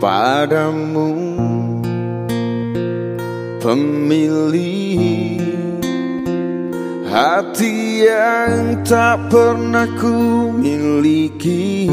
Padamu Pemilih Hati yang tak pernah ku miliki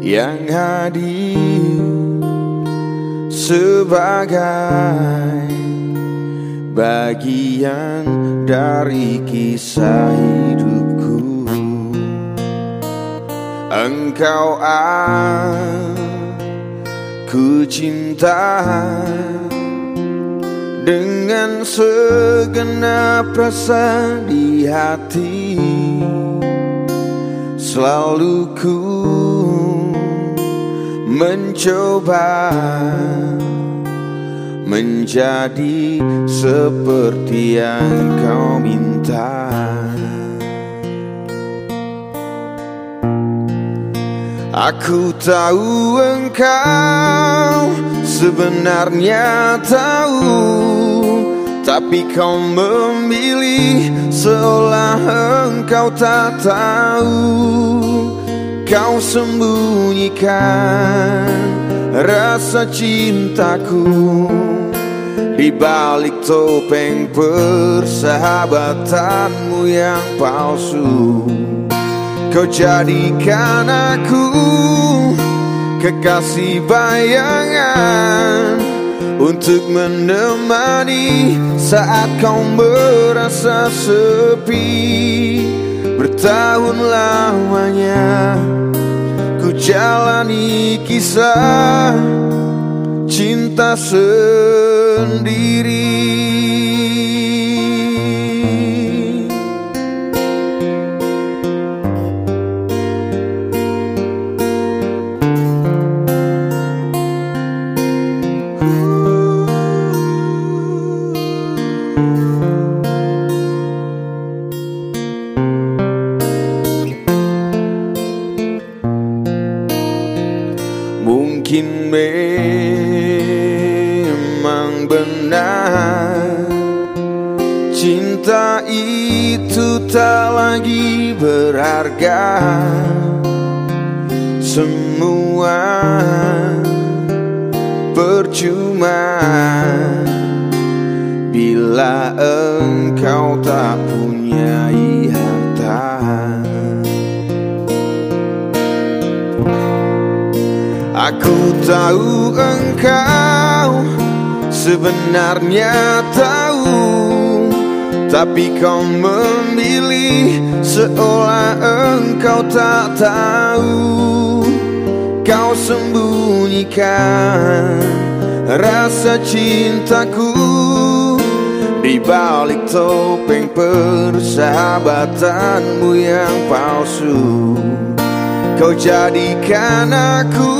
Yang hadir Sebagai bagian dari kisah hidupku Engkau aku cinta Dengan segenap rasa di hati. Selalu ku mencoba menjadi seperti yang kau minta. Aku tahu engkau sebenarnya tahu Tapi kau memilih seolah engkau tak tahu. Kau sembunyikan rasa cintaku di balik topeng persahabatanmu yang palsu Kau jadikan aku kekasih bayangan Untuk menemani saat kau merasa sepi. Bertahun lamanya ku jalani kisah cinta sendiri berharga. Semua percuma. Bila engkau tak punya harta. Aku tahu engkau sebenarnya tahu Tapi kau memilih seolah engkau tak tahu. Kau sembunyikan rasa cintaku Di balik topeng persahabatanmu yang palsu. Kau jadikan aku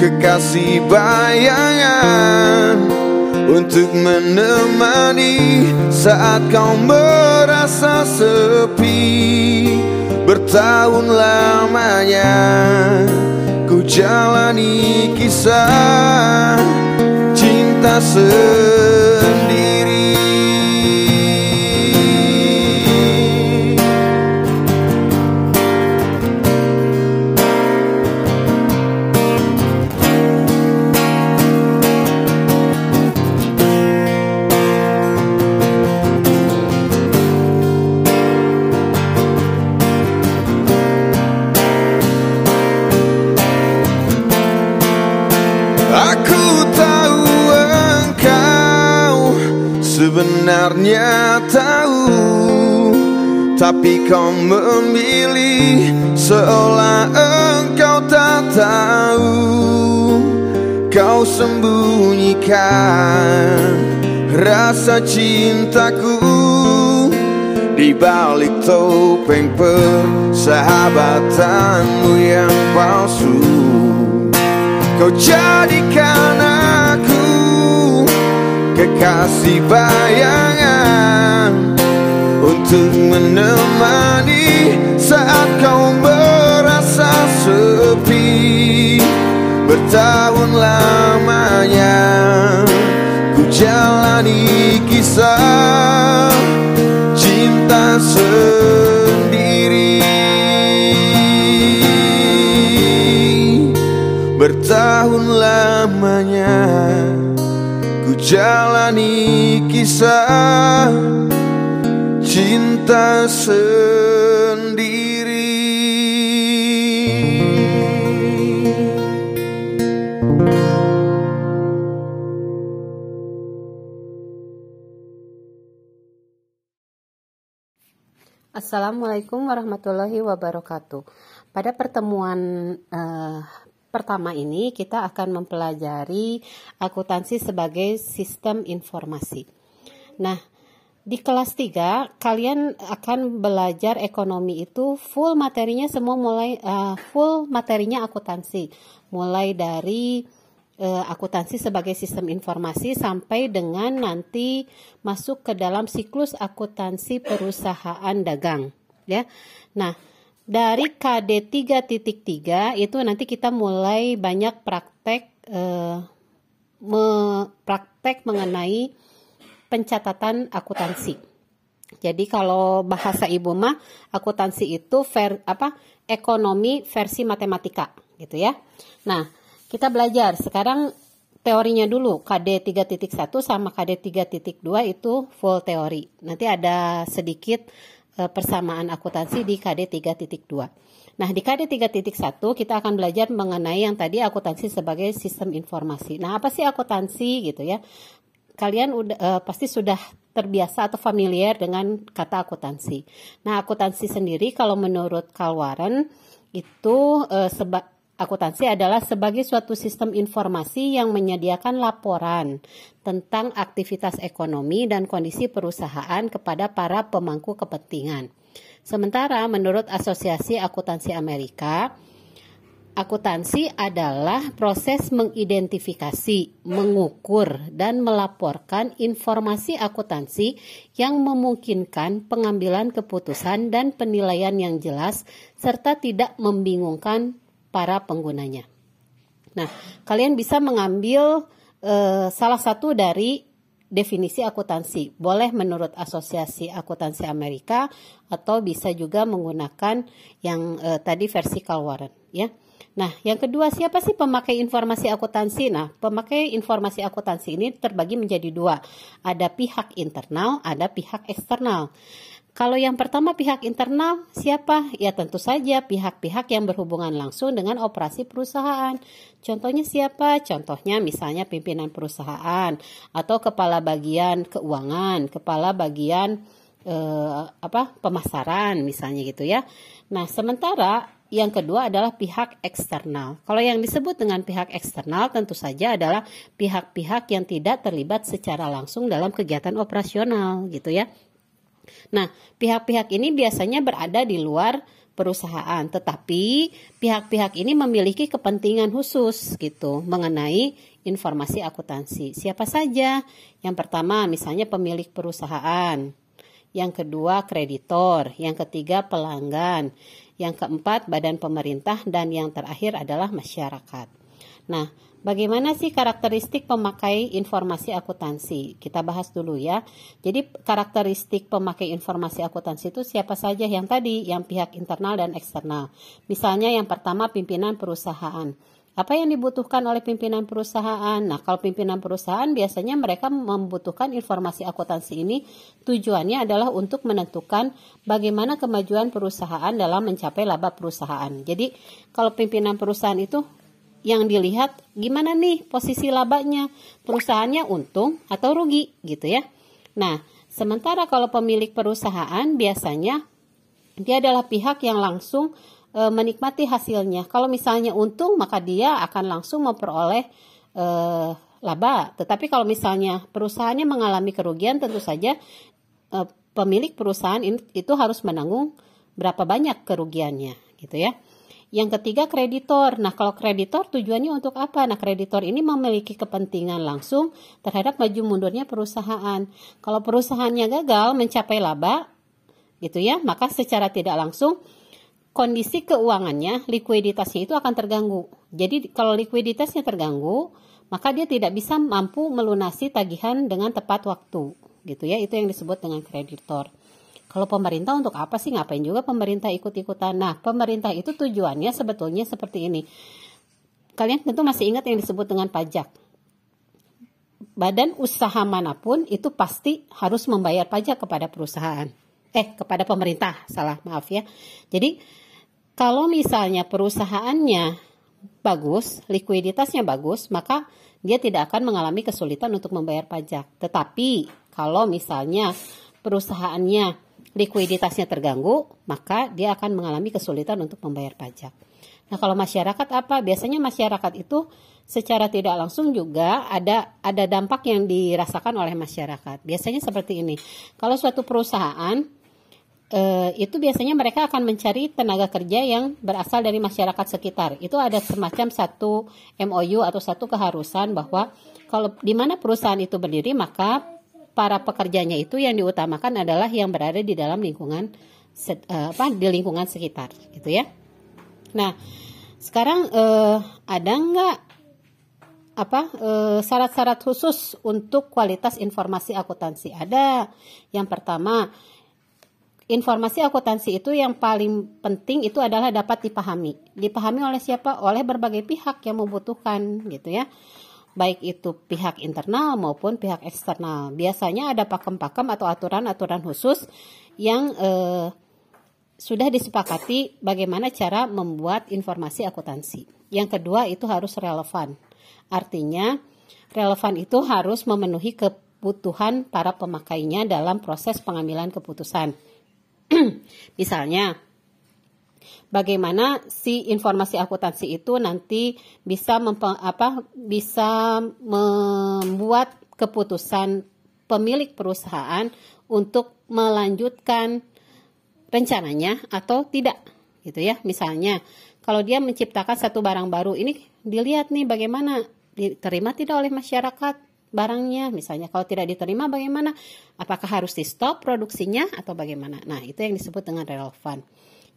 kekasih bayangan Untuk menemani saat kau merasa sepi. Bertahun lamanya ku jalani kisah cinta sendiri Tapi kau memilih seolah engkau tak tahu. Kau sembunyikan rasa cintaku Di balik topeng persahabatanmu yang palsu. Kau jadikan aku kekasih bayangan Untuk menemani saat kau merasa sepi. Bertahun lamanya ku jalani kisah cinta sendiri. Bertahun lamanya Ku jalani kisah Cinta sendiri Assalamualaikum warahmatullahi wabarakatuh. Pada pertemuan uh, pertama ini kita akan mempelajari akuntansi sebagai sistem informasi. Nah, di kelas 3 kalian akan belajar ekonomi itu full materinya semua mulai uh, full materinya akuntansi. Mulai dari uh, akuntansi sebagai sistem informasi sampai dengan nanti masuk ke dalam siklus akuntansi perusahaan dagang ya. Nah, dari KD 3.3 itu nanti kita mulai banyak praktek uh, me, praktek mengenai pencatatan akuntansi. Jadi kalau bahasa ibu mah akuntansi itu ver, apa ekonomi versi matematika gitu ya. Nah, kita belajar sekarang teorinya dulu KD 3.1 sama KD 3.2 itu full teori. Nanti ada sedikit uh, persamaan akuntansi di KD 3.2. Nah, di KD 3.1 kita akan belajar mengenai yang tadi akuntansi sebagai sistem informasi. Nah, apa sih akuntansi gitu ya? Kalian udah uh, pasti sudah terbiasa atau familiar dengan kata akuntansi. Nah, akuntansi sendiri kalau menurut Carl Warren itu uh, seba Akuntansi adalah sebagai suatu sistem informasi yang menyediakan laporan tentang aktivitas ekonomi dan kondisi perusahaan kepada para pemangku kepentingan. Sementara menurut Asosiasi Akuntansi Amerika, akuntansi adalah proses mengidentifikasi, mengukur, dan melaporkan informasi akuntansi yang memungkinkan pengambilan keputusan dan penilaian yang jelas serta tidak membingungkan para penggunanya. Nah, kalian bisa mengambil uh, salah satu dari definisi akuntansi. Boleh menurut Asosiasi Akuntansi Amerika atau bisa juga menggunakan yang uh, tadi versi Calwaran, ya. Nah, yang kedua, siapa sih pemakai informasi akuntansi? Nah, pemakai informasi akuntansi ini terbagi menjadi dua. Ada pihak internal, ada pihak eksternal. Kalau yang pertama pihak internal, siapa? Ya tentu saja pihak-pihak yang berhubungan langsung dengan operasi perusahaan. Contohnya siapa? Contohnya misalnya pimpinan perusahaan atau kepala bagian keuangan, kepala bagian eh, apa pemasaran misalnya gitu ya. Nah, sementara yang kedua adalah pihak eksternal. Kalau yang disebut dengan pihak eksternal tentu saja adalah pihak-pihak yang tidak terlibat secara langsung dalam kegiatan operasional gitu ya. Nah, pihak-pihak ini biasanya berada di luar perusahaan, tetapi pihak-pihak ini memiliki kepentingan khusus gitu mengenai informasi akuntansi. Siapa saja? Yang pertama, misalnya pemilik perusahaan. Yang kedua, kreditor. Yang ketiga, pelanggan. Yang keempat, badan pemerintah dan yang terakhir adalah masyarakat. Nah, Bagaimana sih karakteristik pemakai informasi akuntansi? Kita bahas dulu ya. Jadi karakteristik pemakai informasi akuntansi itu siapa saja yang tadi, yang pihak internal dan eksternal. Misalnya yang pertama pimpinan perusahaan. Apa yang dibutuhkan oleh pimpinan perusahaan? Nah, kalau pimpinan perusahaan biasanya mereka membutuhkan informasi akuntansi ini tujuannya adalah untuk menentukan bagaimana kemajuan perusahaan dalam mencapai laba perusahaan. Jadi, kalau pimpinan perusahaan itu yang dilihat gimana nih posisi labanya perusahaannya untung atau rugi gitu ya nah sementara kalau pemilik perusahaan biasanya dia adalah pihak yang langsung e, menikmati hasilnya kalau misalnya untung maka dia akan langsung memperoleh e, laba tetapi kalau misalnya perusahaannya mengalami kerugian tentu saja e, pemilik perusahaan itu harus menanggung berapa banyak kerugiannya gitu ya yang ketiga kreditor. Nah, kalau kreditor tujuannya untuk apa? Nah, kreditor ini memiliki kepentingan langsung terhadap maju mundurnya perusahaan. Kalau perusahaannya gagal mencapai laba, gitu ya, maka secara tidak langsung kondisi keuangannya, likuiditasnya itu akan terganggu. Jadi kalau likuiditasnya terganggu, maka dia tidak bisa mampu melunasi tagihan dengan tepat waktu, gitu ya. Itu yang disebut dengan kreditor. Kalau pemerintah untuk apa sih ngapain juga pemerintah ikut-ikutan? Nah, pemerintah itu tujuannya sebetulnya seperti ini. Kalian tentu masih ingat yang disebut dengan pajak. Badan usaha mana pun itu pasti harus membayar pajak kepada perusahaan. Eh, kepada pemerintah, salah maaf ya. Jadi, kalau misalnya perusahaannya bagus, likuiditasnya bagus, maka dia tidak akan mengalami kesulitan untuk membayar pajak. Tetapi kalau misalnya perusahaannya likuiditasnya terganggu, maka dia akan mengalami kesulitan untuk membayar pajak. Nah, kalau masyarakat apa? Biasanya masyarakat itu secara tidak langsung juga ada ada dampak yang dirasakan oleh masyarakat. Biasanya seperti ini. Kalau suatu perusahaan eh, itu biasanya mereka akan mencari tenaga kerja yang berasal dari masyarakat sekitar. Itu ada semacam satu MOU atau satu keharusan bahwa kalau di mana perusahaan itu berdiri maka para pekerjanya itu yang diutamakan adalah yang berada di dalam lingkungan uh, apa di lingkungan sekitar gitu ya. Nah, sekarang uh, ada nggak apa syarat-syarat khusus untuk kualitas informasi akuntansi? Ada. Yang pertama, informasi akuntansi itu yang paling penting itu adalah dapat dipahami. Dipahami oleh siapa? Oleh berbagai pihak yang membutuhkan gitu ya baik itu pihak internal maupun pihak eksternal. Biasanya ada pakem-pakem atau aturan-aturan khusus yang eh, sudah disepakati bagaimana cara membuat informasi akuntansi. Yang kedua itu harus relevan. Artinya relevan itu harus memenuhi kebutuhan para pemakainya dalam proses pengambilan keputusan. Misalnya, bagaimana si informasi akuntansi itu nanti bisa apa bisa membuat keputusan pemilik perusahaan untuk melanjutkan rencananya atau tidak gitu ya. Misalnya kalau dia menciptakan satu barang baru ini dilihat nih bagaimana diterima tidak oleh masyarakat barangnya misalnya kalau tidak diterima bagaimana apakah harus di stop produksinya atau bagaimana nah itu yang disebut dengan relevan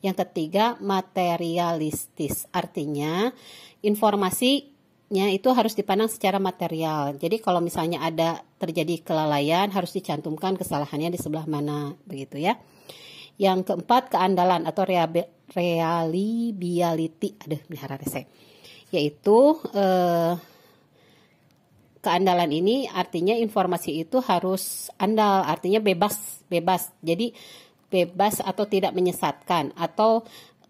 yang ketiga, materialistis. Artinya, informasinya itu harus dipandang secara material. Jadi kalau misalnya ada terjadi kelalaian, harus dicantumkan kesalahannya di sebelah mana, begitu ya. Yang keempat, keandalan atau reliability. Aduh, melihara rese. Yaitu eh, keandalan ini artinya informasi itu harus andal, artinya bebas, bebas. Jadi bebas atau tidak menyesatkan atau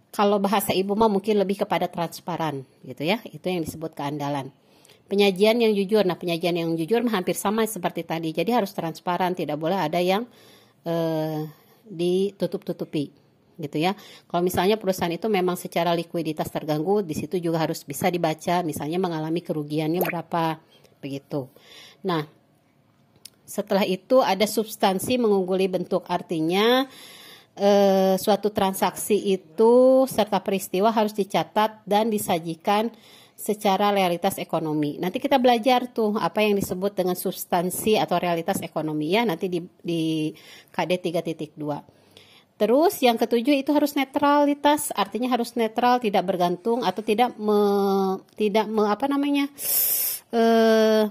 kalau bahasa ibu mah mungkin lebih kepada transparan gitu ya. Itu yang disebut keandalan. Penyajian yang jujur nah penyajian yang jujur hampir sama seperti tadi. Jadi harus transparan tidak boleh ada yang eh, ditutup-tutupi gitu ya kalau misalnya perusahaan itu memang secara likuiditas terganggu di situ juga harus bisa dibaca misalnya mengalami kerugiannya berapa begitu nah setelah itu ada substansi mengungguli bentuk artinya eh, suatu transaksi itu serta peristiwa harus dicatat dan disajikan secara realitas ekonomi. Nanti kita belajar tuh apa yang disebut dengan substansi atau realitas ekonomi ya nanti di, di KD 3.2. Terus yang ketujuh itu harus netralitas, artinya harus netral, tidak bergantung atau tidak me, tidak me, apa namanya? eh,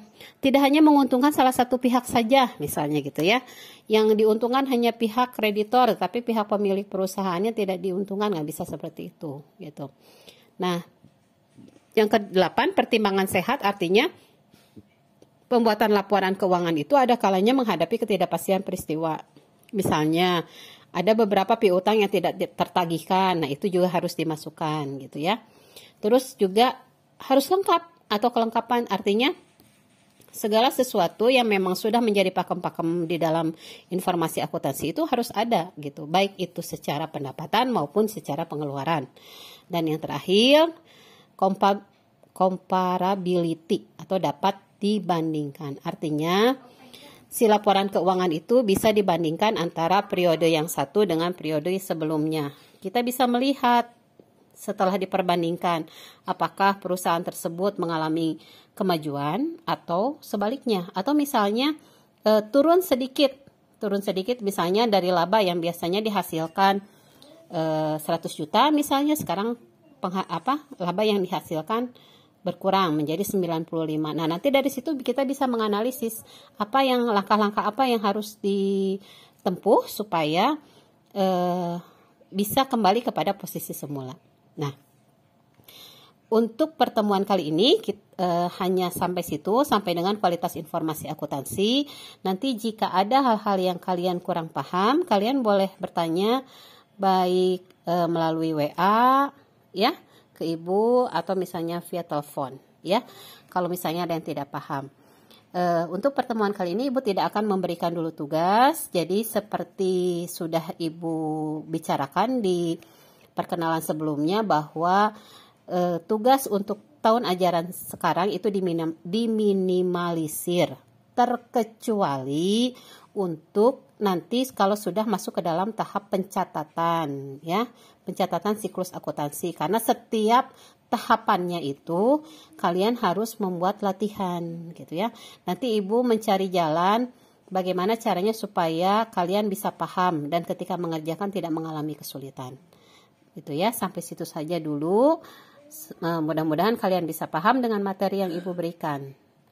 tidak hanya menguntungkan salah satu pihak saja, misalnya gitu ya. Yang diuntungkan hanya pihak kreditor, tapi pihak pemilik perusahaannya tidak diuntungkan, nggak bisa seperti itu, gitu. Nah, yang kedelapan pertimbangan sehat artinya pembuatan laporan keuangan itu ada kalanya menghadapi ketidakpastian peristiwa. Misalnya ada beberapa piutang yang tidak tertagihkan, nah itu juga harus dimasukkan gitu ya. Terus juga harus lengkap atau kelengkapan. Artinya segala sesuatu yang memang sudah menjadi pakem-pakem di dalam informasi akuntansi itu harus ada gitu. Baik itu secara pendapatan maupun secara pengeluaran. Dan yang terakhir kompa comparability atau dapat dibandingkan. Artinya si laporan keuangan itu bisa dibandingkan antara periode yang satu dengan periode sebelumnya. Kita bisa melihat setelah diperbandingkan apakah perusahaan tersebut mengalami kemajuan atau sebaliknya. Atau misalnya e, turun sedikit. Turun sedikit misalnya dari laba yang biasanya dihasilkan e, 100 juta misalnya. Sekarang apa laba yang dihasilkan berkurang menjadi 95. Nah, nanti dari situ kita bisa menganalisis apa yang langkah-langkah apa yang harus ditempuh supaya uh, bisa kembali kepada posisi semula. Nah, untuk pertemuan kali ini kita, uh, hanya sampai situ, sampai dengan kualitas informasi akuntansi. Nanti jika ada hal-hal yang kalian kurang paham, kalian boleh bertanya baik uh, melalui WA, ya, ke ibu atau misalnya via telepon, ya. Kalau misalnya ada yang tidak paham. Uh, untuk pertemuan kali ini Ibu tidak akan memberikan dulu tugas. Jadi seperti sudah Ibu bicarakan di perkenalan sebelumnya bahwa uh, tugas untuk tahun ajaran sekarang itu diminim, diminimalisir terkecuali untuk nanti kalau sudah masuk ke dalam tahap pencatatan ya. Pencatatan siklus akuntansi. Karena setiap tahapannya itu kalian harus membuat latihan gitu ya. Nanti ibu mencari jalan bagaimana caranya supaya kalian bisa paham dan ketika mengerjakan tidak mengalami kesulitan. Itu ya sampai situ saja dulu. Eh, mudah-mudahan kalian bisa paham dengan materi yang Ibu berikan.